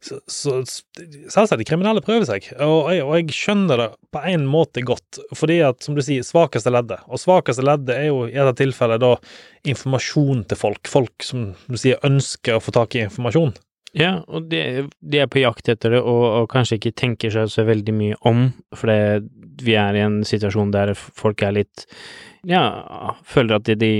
så, så selvsagt, de kriminelle prøver seg, og jeg, og jeg skjønner det på en måte godt. Fordi at, som du sier, svakeste leddet. Og svakeste leddet er jo i dette tilfellet da informasjon til folk. Folk som du sier ønsker å få tak i informasjon. Ja, og de, de er på jakt etter det, og, og kanskje ikke tenker seg så veldig mye om, for vi er i en situasjon der folk er litt Ja, føler at de, de,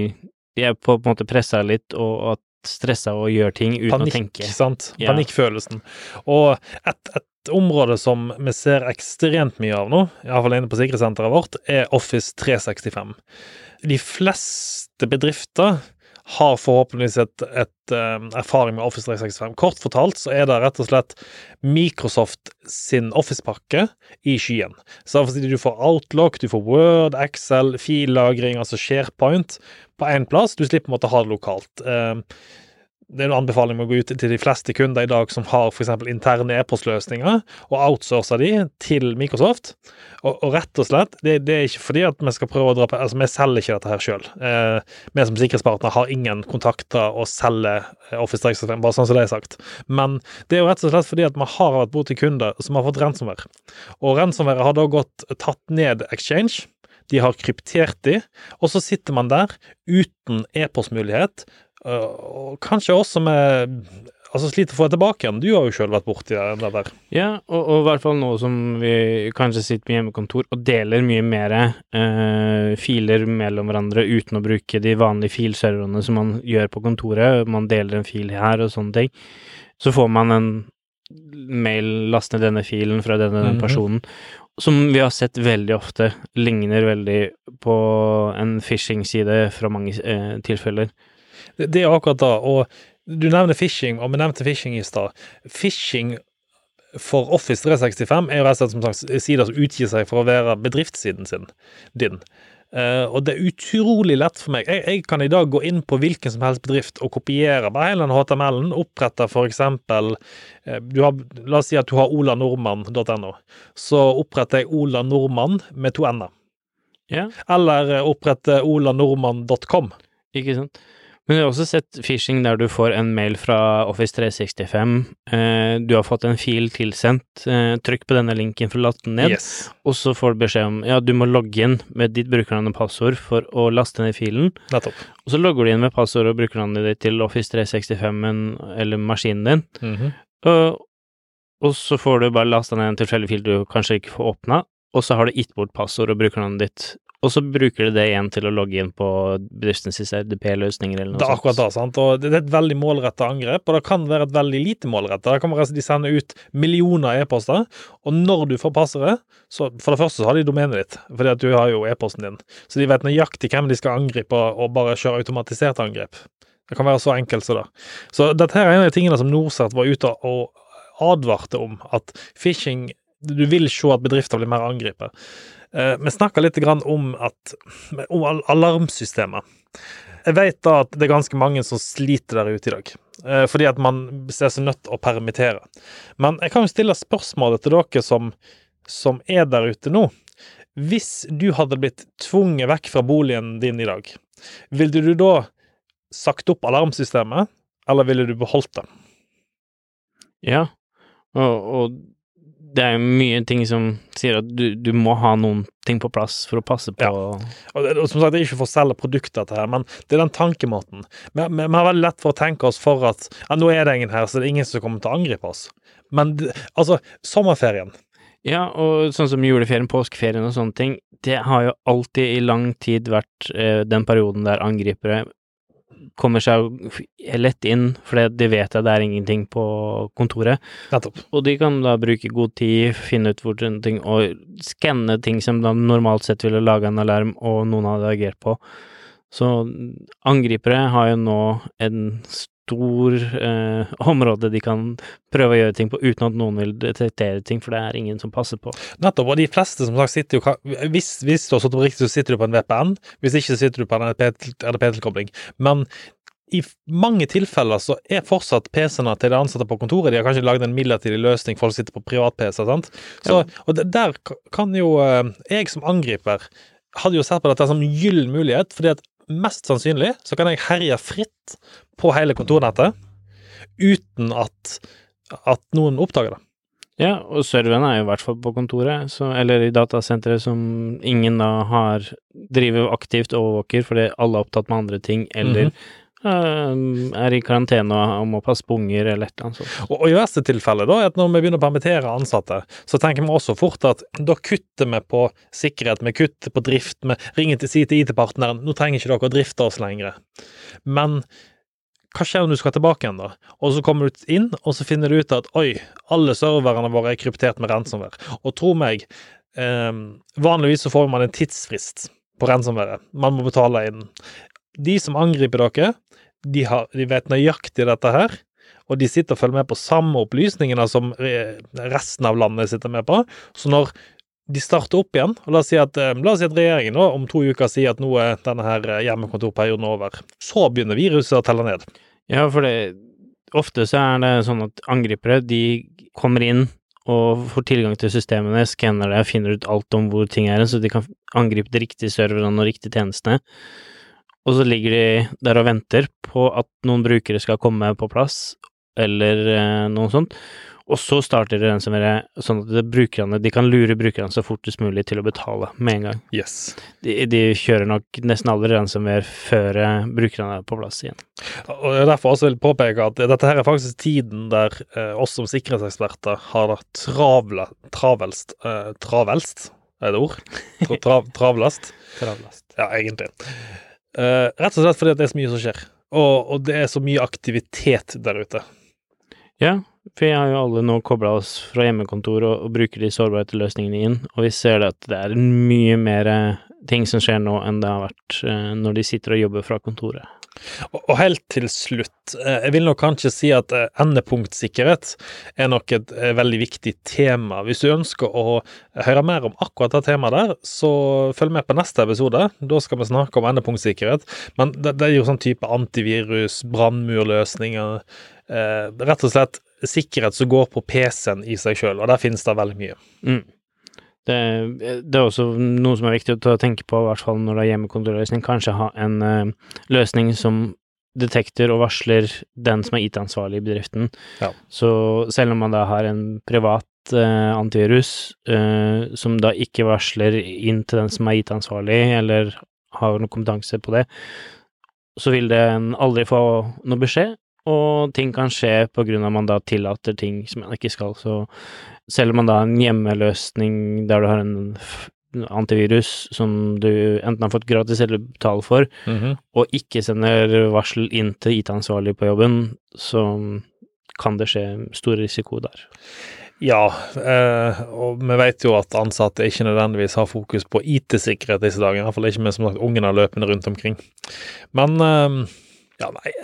de er på en måte pressa litt, og at stressa og gjør ting uten Panikk, å tenke. Panikk, sant? Ja. Panikkfølelsen. Og et, et område som vi ser ekstremt mye av nå, iallfall inne på sikkerhetssenteret vårt, er Office 365. De fleste bedrifter har forhåpentligvis et, et um, erfaring med Office 365. Kort fortalt så er det rett og slett Microsoft sin Office-pakke i skyen. Så du får Outlook, du får Word, Excel, fillagring, altså SharePoint, på én plass. Du slipper å måtte ha det lokalt. Eh, det er en anbefaling om å gå ut til de fleste kunder i dag som har f.eks. interne e-postløsninger, og outsource de til Microsoft. Og, og rett og slett, det, det er ikke fordi at vi skal prøve å dra på Altså, vi selger ikke dette her sjøl. Eh, vi som sikkerhetspartner har ingen kontakter å selge eh, Office 365, bare sånn som det er sagt. Men det er jo rett og slett fordi at vi har vært borti kunder som har fått ransomware. Og ransomware har da gått tatt ned Exchange. De har kryptert de, og så sitter man der uten e-postmulighet, og kanskje også med Altså sliter for å få det tilbake igjen. Du har jo sjøl vært borti det der. Ja, og, og i hvert fall nå som vi kanskje sitter med hjemmekontor og deler mye mer eh, filer mellom hverandre uten å bruke de vanlige filserverne som man gjør på kontoret, man deler en fil her og sånne ting, så får man en mail, last ned denne filen fra denne, denne Mhm. personen, som vi har sett veldig ofte ligner veldig på en phishing-side fra mange eh, tilfeller. Det, det er akkurat da. Og du nevner phishing, og vi nevnte phishing i stad. Phishing for Office 365 er jo rett og slett som sagt sider som utgir seg for å være bedriftssiden sin, din. Uh, og det er utrolig lett for meg. Jeg, jeg kan i dag gå inn på hvilken som helst bedrift og kopiere bare hele den HTML-en, opprette for eksempel eh, har, La oss si at du har olanordmann.no. Så oppretter jeg Ola Nordmann med to n-er. Ja. Eller eh, opprette olanordmann.com. Ikke sant? Men vi har også sett phishing der du får en mail fra Office 365. Eh, du har fått en fil tilsendt. Eh, trykk på denne linken for å laste den ned, Yes. og så får du beskjed om ja, du må logge inn med ditt brukernavn og passord for å laste ned filen. Nettopp. Og så logger du inn med passord og brukernavnet ditt til Office 365 eller maskinen din. Mhm. Og, og så får du bare lasta ned en tilfeldig fil du kanskje ikke får åpna, og så har du gitt bort passord og brukernavnet ditt. Og så bruker du det igjen til å logge inn på bedriftens RDP-løsninger eller noe sånt. Det er akkurat det. sant? Og Det er et veldig målretta angrep, og det kan være et veldig lite målretta. Det kan være at de sender ut millioner e-poster, og når du får passordet så For det første så har de domenet ditt, fordi at du har jo e-posten din. Så de vet nøyaktig hvem de skal angripe, og bare kjøre automatisert angrep. Det kan være så enkelt som det. Så dette her er en av de tingene som Norsat var ute og advarte om, at phishing Du vil se at bedrifter blir mer angrepet. Eh, Vi snakka litt om, at, om al- alarmsystemet. Jeg vet da at det er ganske mange som sliter der ute i dag, eh, fordi at man ser seg nødt å permittere. Men jeg kan jo stille spørsmålet til dere som, som er der ute nå. Hvis du hadde blitt tvunget vekk fra boligen din i dag, ville du da sagt opp alarmsystemet, eller ville du beholdt det? Ja, og, og det er jo mye ting som sier at du, du må ha noen ting på plass for å passe på Ja. Og, det- og som sagt, det er ikke for å selge produkter til her, men det er den tankemåten. Vi, vi, vi har veldig lett for å tenke oss for at ja, nå er det ingen her, så det er ingen som kommer til å angripe oss. Men altså, sommerferien Ja, og sånn som juleferien, påskeferien og sånne ting, det har jo alltid i lang tid vært eh, den perioden der angripere kommer seg lett inn, for de vet at det er ingenting på kontoret, og de kan da bruke god tid, finne ut hvor ting, og skanne ting som de normalt sett ville lage en alarm, og noen hadde agert på. Så angripere har jo nå en stor eh, område de kan prøve å gjøre ting på uten at noen vil detektere ting, for det er ingen som passer på. Nettopp, og de fleste som sagt sitter jo Hvis, hvis du har satt på riktig, så sitter du på en VPN. Hvis ikke, så sitter du på en RDP-tilkobling. Men i mange tilfeller så er fortsatt PC-ene til de ansatte på kontoret De har kanskje lagd en midlertidig løsning, folk sitter på privat-PC. sant? Så, Og der kan jo eh, Jeg som angriper hadde jo sett på dette som en gyllen mulighet, fordi at mest sannsynlig så kan jeg herje fritt på hele kontornettet uten at, at noen oppdager det. Ja, og serveren er jo i hvert fall på kontoret, så, eller i datasenteret som ingen da har driver aktivt overvåker fordi alle er opptatt med andre ting, eller eh, er i karantene og må passe på unger eller et eller annet sånt. Og, og i verste tilfelle, da, at når vi begynner å permittere ansatte, så tenker vi også fort at da kutter vi på sikkerhet, vi kutter på drift, vi ringer til, si til IT-partneren nå trenger ikke dere å drifte oss lenger. Men hva skjer når du skal tilbake igjen, da? Og så kommer du inn, og så finner du ut at oi, alle serverne våre er kryptert med ransomware. Og tro meg, eh, vanligvis så får man en tidsfrist på ransomware. Man må betale inn. De som angriper dere, de, har, de vet nøyaktig dette her, og de sitter og følger med på samme opplysningene som resten av landet sitter med på. Så når de starter opp igjen, og la oss si at, eh, oss si at regjeringen nå om to uker sier at nå er denne her eh, hjemmekontorperioden over, så begynner viruset å telle ned. Ja, for det, ofte så er det sånn at angripere, de kommer inn og får tilgang til systemene, skanner det og finner ut alt om hvor ting er, så de kan angripe de riktige serverne og riktige tjenestene. Og så ligger de der og venter på at noen brukere skal komme på plass, eller eh, noe sånt. Og så starter det ransomware, sånn at brukerne, de kan lure brukerne så fortest mulig til å betale med en gang. Yes. De, de kjører nok nesten aldri ransomware før brukerne er på plass igjen. Og jeg derfor også vil påpeke at dette her er faktisk tiden der eh, oss som sikkerhetseksperter har det travle, travelst eh, Travelst, er det ord? Tra, tra, travlest? Travlast. Ja, egentlig. Eh, rett og slett fordi det er så mye som skjer. Og, og det er så mye aktivitet der ute. Ja, for jeg har jo alle nå kobla oss fra hjemmekontor og, og bruker de sårbare løsningene inn, og vi ser det at det er mye mer eh, ting som skjer nå enn det har vært uh, når de sitter og jobber fra kontoret. Og, helt til slutt, eh, jeg vil nok kanskje si at eh, endepunktsikkerhet er nok et eh, veldig viktig tema. Hvis du ønsker å høre mer om akkurat det temaet der, så følg med på neste episode. Da skal vi snakke om endepunktsikkerhet. Men det, er jo sånn type antivirus, brannmurløsninger, rett og slett sikkerhet som går på PC-en i seg sjøl, og der finnes det veldig mye. Mm. Det, det er også noe som er viktig å tenke på, i hvert fall når det er hjemmekontorløsning. Kanskje ha en uh, løsning som detekter og varsler den som er IT-ansvarlig i bedriften. Ja. Så selv om man da har en privat uh, antivirus uh, som da ikke varsler inn til den som er IT-ansvarlig, eller har noe kompetanse på det, så vil den aldri få noe beskjed, og ting kan skje på grunn av at man da tillater ting som man ikke skal. Så selv om man da har en hjemmeløsning der du har en antivirus som du enten har fått gratis eller betaler for, og ikke sender varsel inn til IT-ansvarlig på jobben, så kan det skje stor risiko der. Ja, eh, og vi vet jo at ansatte ikke nødvendigvis har fokus på IT-sikkerhet disse dagene. Iallfall ikke med som sagt ungene løpende rundt omkring. Men eh, ja, nei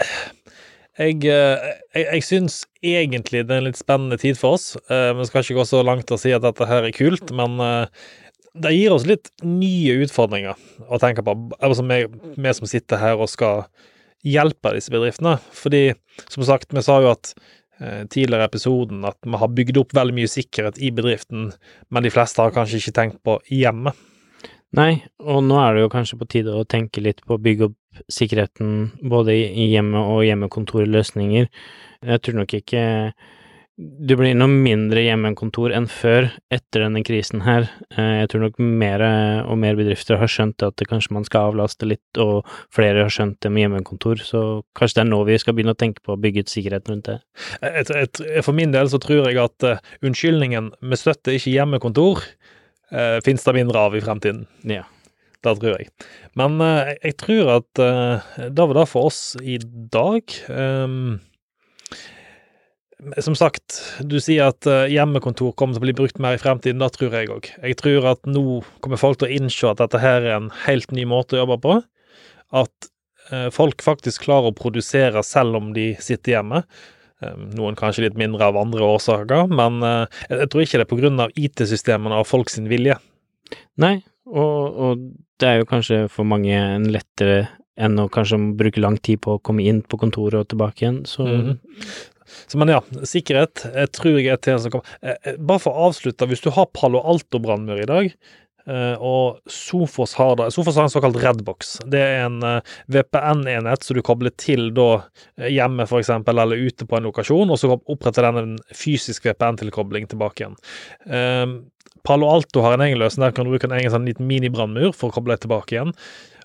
Jeg, eh, jeg, jeg syns egentlig det er en litt spennende tid for oss. Eh, Vi skal ikke gå så langt og si at dette her er kult, men eh, det gir oss litt nye utfordringer å tenke på. Altså vi, vi som sitter her og skal hjelpe disse bedriftene. Fordi, som sagt, vi sa jo at eh, tidligere i episoden at vi har bygd opp veldig mye sikkerhet i bedriften, men de fleste har kanskje ikke tenkt på hjemme. Nei, og nå er det jo kanskje på tide å tenke litt på å bygge opp sikkerheten både i hjemmet hjemme- og hjemmekontorløsninger. Jeg tror nok ikke det blir noe mindre hjemmekontor enn før etter denne krisen her. Eh, jeg tror nok mer og mer bedrifter har skjønt at det kanskje man skal avlaste litt, og flere har skjønt det med hjemmekontor, så kanskje det er nå vi skal begynne å tenke på å bygge ut sikkerheten rundt det. Et, et, for min del så tror jeg at uh, unnskyldningen 'vi støtter ikke hjemmekontor' finnes det mindre av i fremtiden. Ja. Det tror jeg. Men uh, jeg tror at uh, det var det for oss i dag. Um, som sagt, du sier at uh, hjemmekontor kommer til å bli brukt mer i fremtiden. Det tror jeg òg. Jeg tror at nå kommer folk til å innse at dette her er en helt ny måte å jobbe på. At uh, folk faktisk klarer å produsere selv om de sitter hjemme. Um, noen kanskje litt mindre av andre årsaker, men uh, jeg tror ikke det er av IT-systemene og folk sin vilje. Nei, og, og, det er jo kanskje for mange en lettere enn å kanskje bruke lang tid på å komme inn på kontoret og tilbake igjen, så mm. Så, men ja, sikkerhet jeg tror jeg er til som kommer. Eh, eh, bare for å avslutte, hvis du har Palo Alto-brannmur i dag, og Sofos har da Sofos har en såkalt Redbox. Det er en VPN-enhet som du kobler til da hjemme, for eksempel, eller ute på en lokasjon, og så oppretter den en fysisk VPN-tilkobling tilbake igjen. Palo Alto har en egen løsning. Der kan du bruke en egen sånn liten minibrannmur for å koble deg tilbake igjen.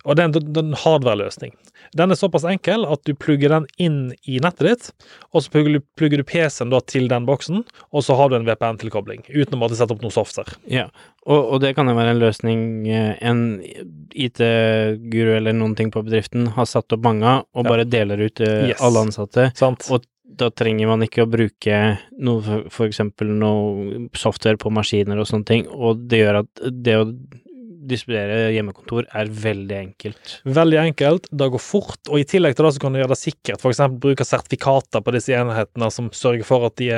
Og det er en hardware-løsning. Den er såpass enkel at du plugger den inn i nettet ditt, og så plugger du, plugger du PC-en til den boksen, og så har du en VPN-tilkobling, uten å måtte sette opp noe software. Ja, og, og, det kan jo være en løsning eh, en IT-guru eller noen ting på bedriften har satt opp mange av, og ja. bare deler ut til yes. alle ansatte. Sant. Og da trenger man ikke å bruke noe, for eksempel noe software på maskiner og sånne ting, og det gjør at det å distribuere hjemmekontor er veldig enkelt. Veldig enkelt, det går fort, og i tillegg til det så kan du gjøre det sikkert. F.eks. bruke sertifikater på disse enhetene som sørger for at de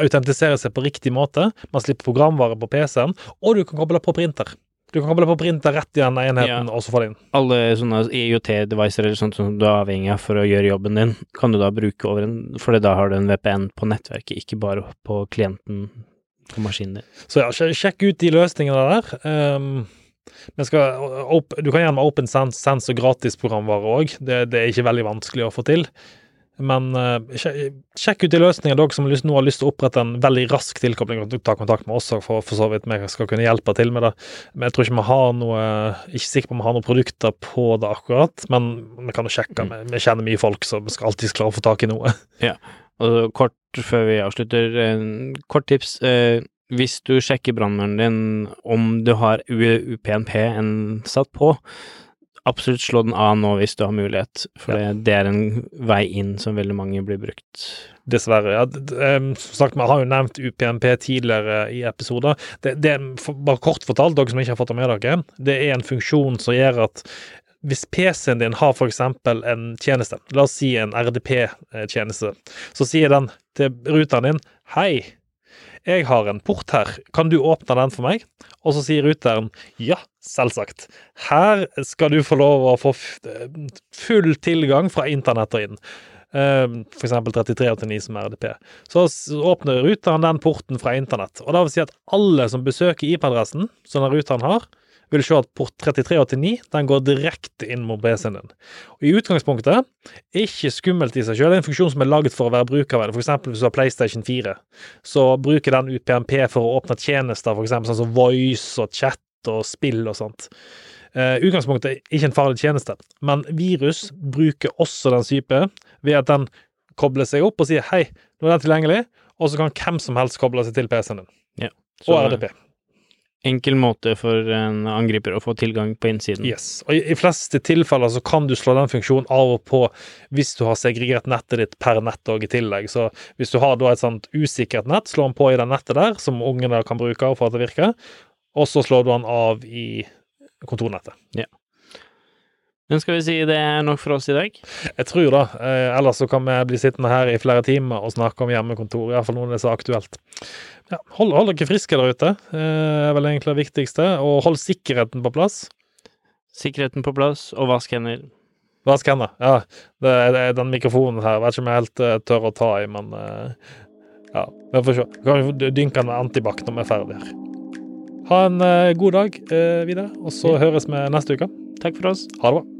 autentiserer seg på riktig måte. Man slipper programvare på PC-en, og du kan koble på printer. Du kan koble på printer rett i den enheten, ja. og så få det inn. Alle sånne IOT-devicer eller sånt som du er avhengig av for å gjøre jobben din, kan du da bruke over en For da har du en VPN på nettverket, ikke bare på klienten på maskinen din. Så ja, sjekk ut de løsningene der. Um, skal, du kan gjerne med Open Sense og gratisprogramvare òg. Det, det, er ikke veldig vanskelig å få til. Men uh, sjekk ut de løsningene dere som nå har lyst til å opprette en veldig rask tilkobling. og Ta kontakt med oss for, for så vidt vi skal kunne hjelpe til med det. Men jeg tror ikke vi har noe Ikke sikker på om vi har noen produkter på det akkurat, men vi kan jo sjekke. Mm. Vi, kjenner mye folk, så vi skal alltid klare å få tak i noe. Ja, og kort før vi avslutter, en kort tips. Eh, hvis du sjekker brannmuren din om du har UPNP-en satt på, absolutt slå den av nå hvis du har mulighet, for ja. det, er en vei inn som veldig mange blir brukt. Dessverre. ja. Som sagt, Vi har jo nevnt UPNP tidligere i episoder. Det, det bare kort fortalt, dere som ikke har fått det med dere, det er en funksjon som gjør at hvis PC-en din har f.eks. en tjeneste, la oss si en RDP-tjeneste, så sier den til ruteren din hei, jeg har en port her, kan du åpne den for meg? Og så sier ruteren ja, selvsagt. Her skal du få lov å få full tilgang fra internettet inn. Uh, for eksempel 3389 som RDP. Så åpner ruteren den porten fra internett. Og det vil si at alle som besøker IP-adressen som den ruteren har, vil se at port 3389 den går direkte inn mot PC-en din. Og I utgangspunktet ikke skummelt i seg selv. Det er en funksjon som er laget for å være brukervenn. F.eks. hvis du har PlayStation 4, så bruker den UPMP for å åpne tjenester, f.eks. sånn som Voice og chat og spill og sånt. Uh, utgangspunktet er ikke en farlig tjeneste, men virus bruker også den type ved at den kobler seg opp og sier hei, nå er den tilgjengelig, og så kan hvem som helst koble seg til PC-en din. Ja. Så, og RDP enkel måte for en angriper å få tilgang på innsiden. Yes, og i, fleste tilfeller så kan du slå den funksjonen av og på hvis du har segregert nettet ditt per nett og i tillegg. Så hvis du har da et sånt usikkert nett, slå den på i det nettet der, som ungene kan bruke for at det virker, og så slår du den av i kontornettet. Ja. Men skal vi si det er nok for oss i dag? Jeg tror det. Eh, ellers så kan vi bli sittende her i flere timer og snakke om hjemmekontor. Iallfall noe det er så aktuelt. Ja, hold, hold, dere friske der ute, eh, er vel egentlig det viktigste. Og hold sikkerheten på plass. Sikkerheten på plass, og vask hender. Vask hender, ja. Det er, den mikrofonen her. Jeg vet ikke om jeg helt uh, tør å ta i, men ja. Vi får se. Vi kan dynke den med antibac når vi er ferdige her. Ha en god dag videre, og så høres vi neste uke. Takk for oss. Ha det bra.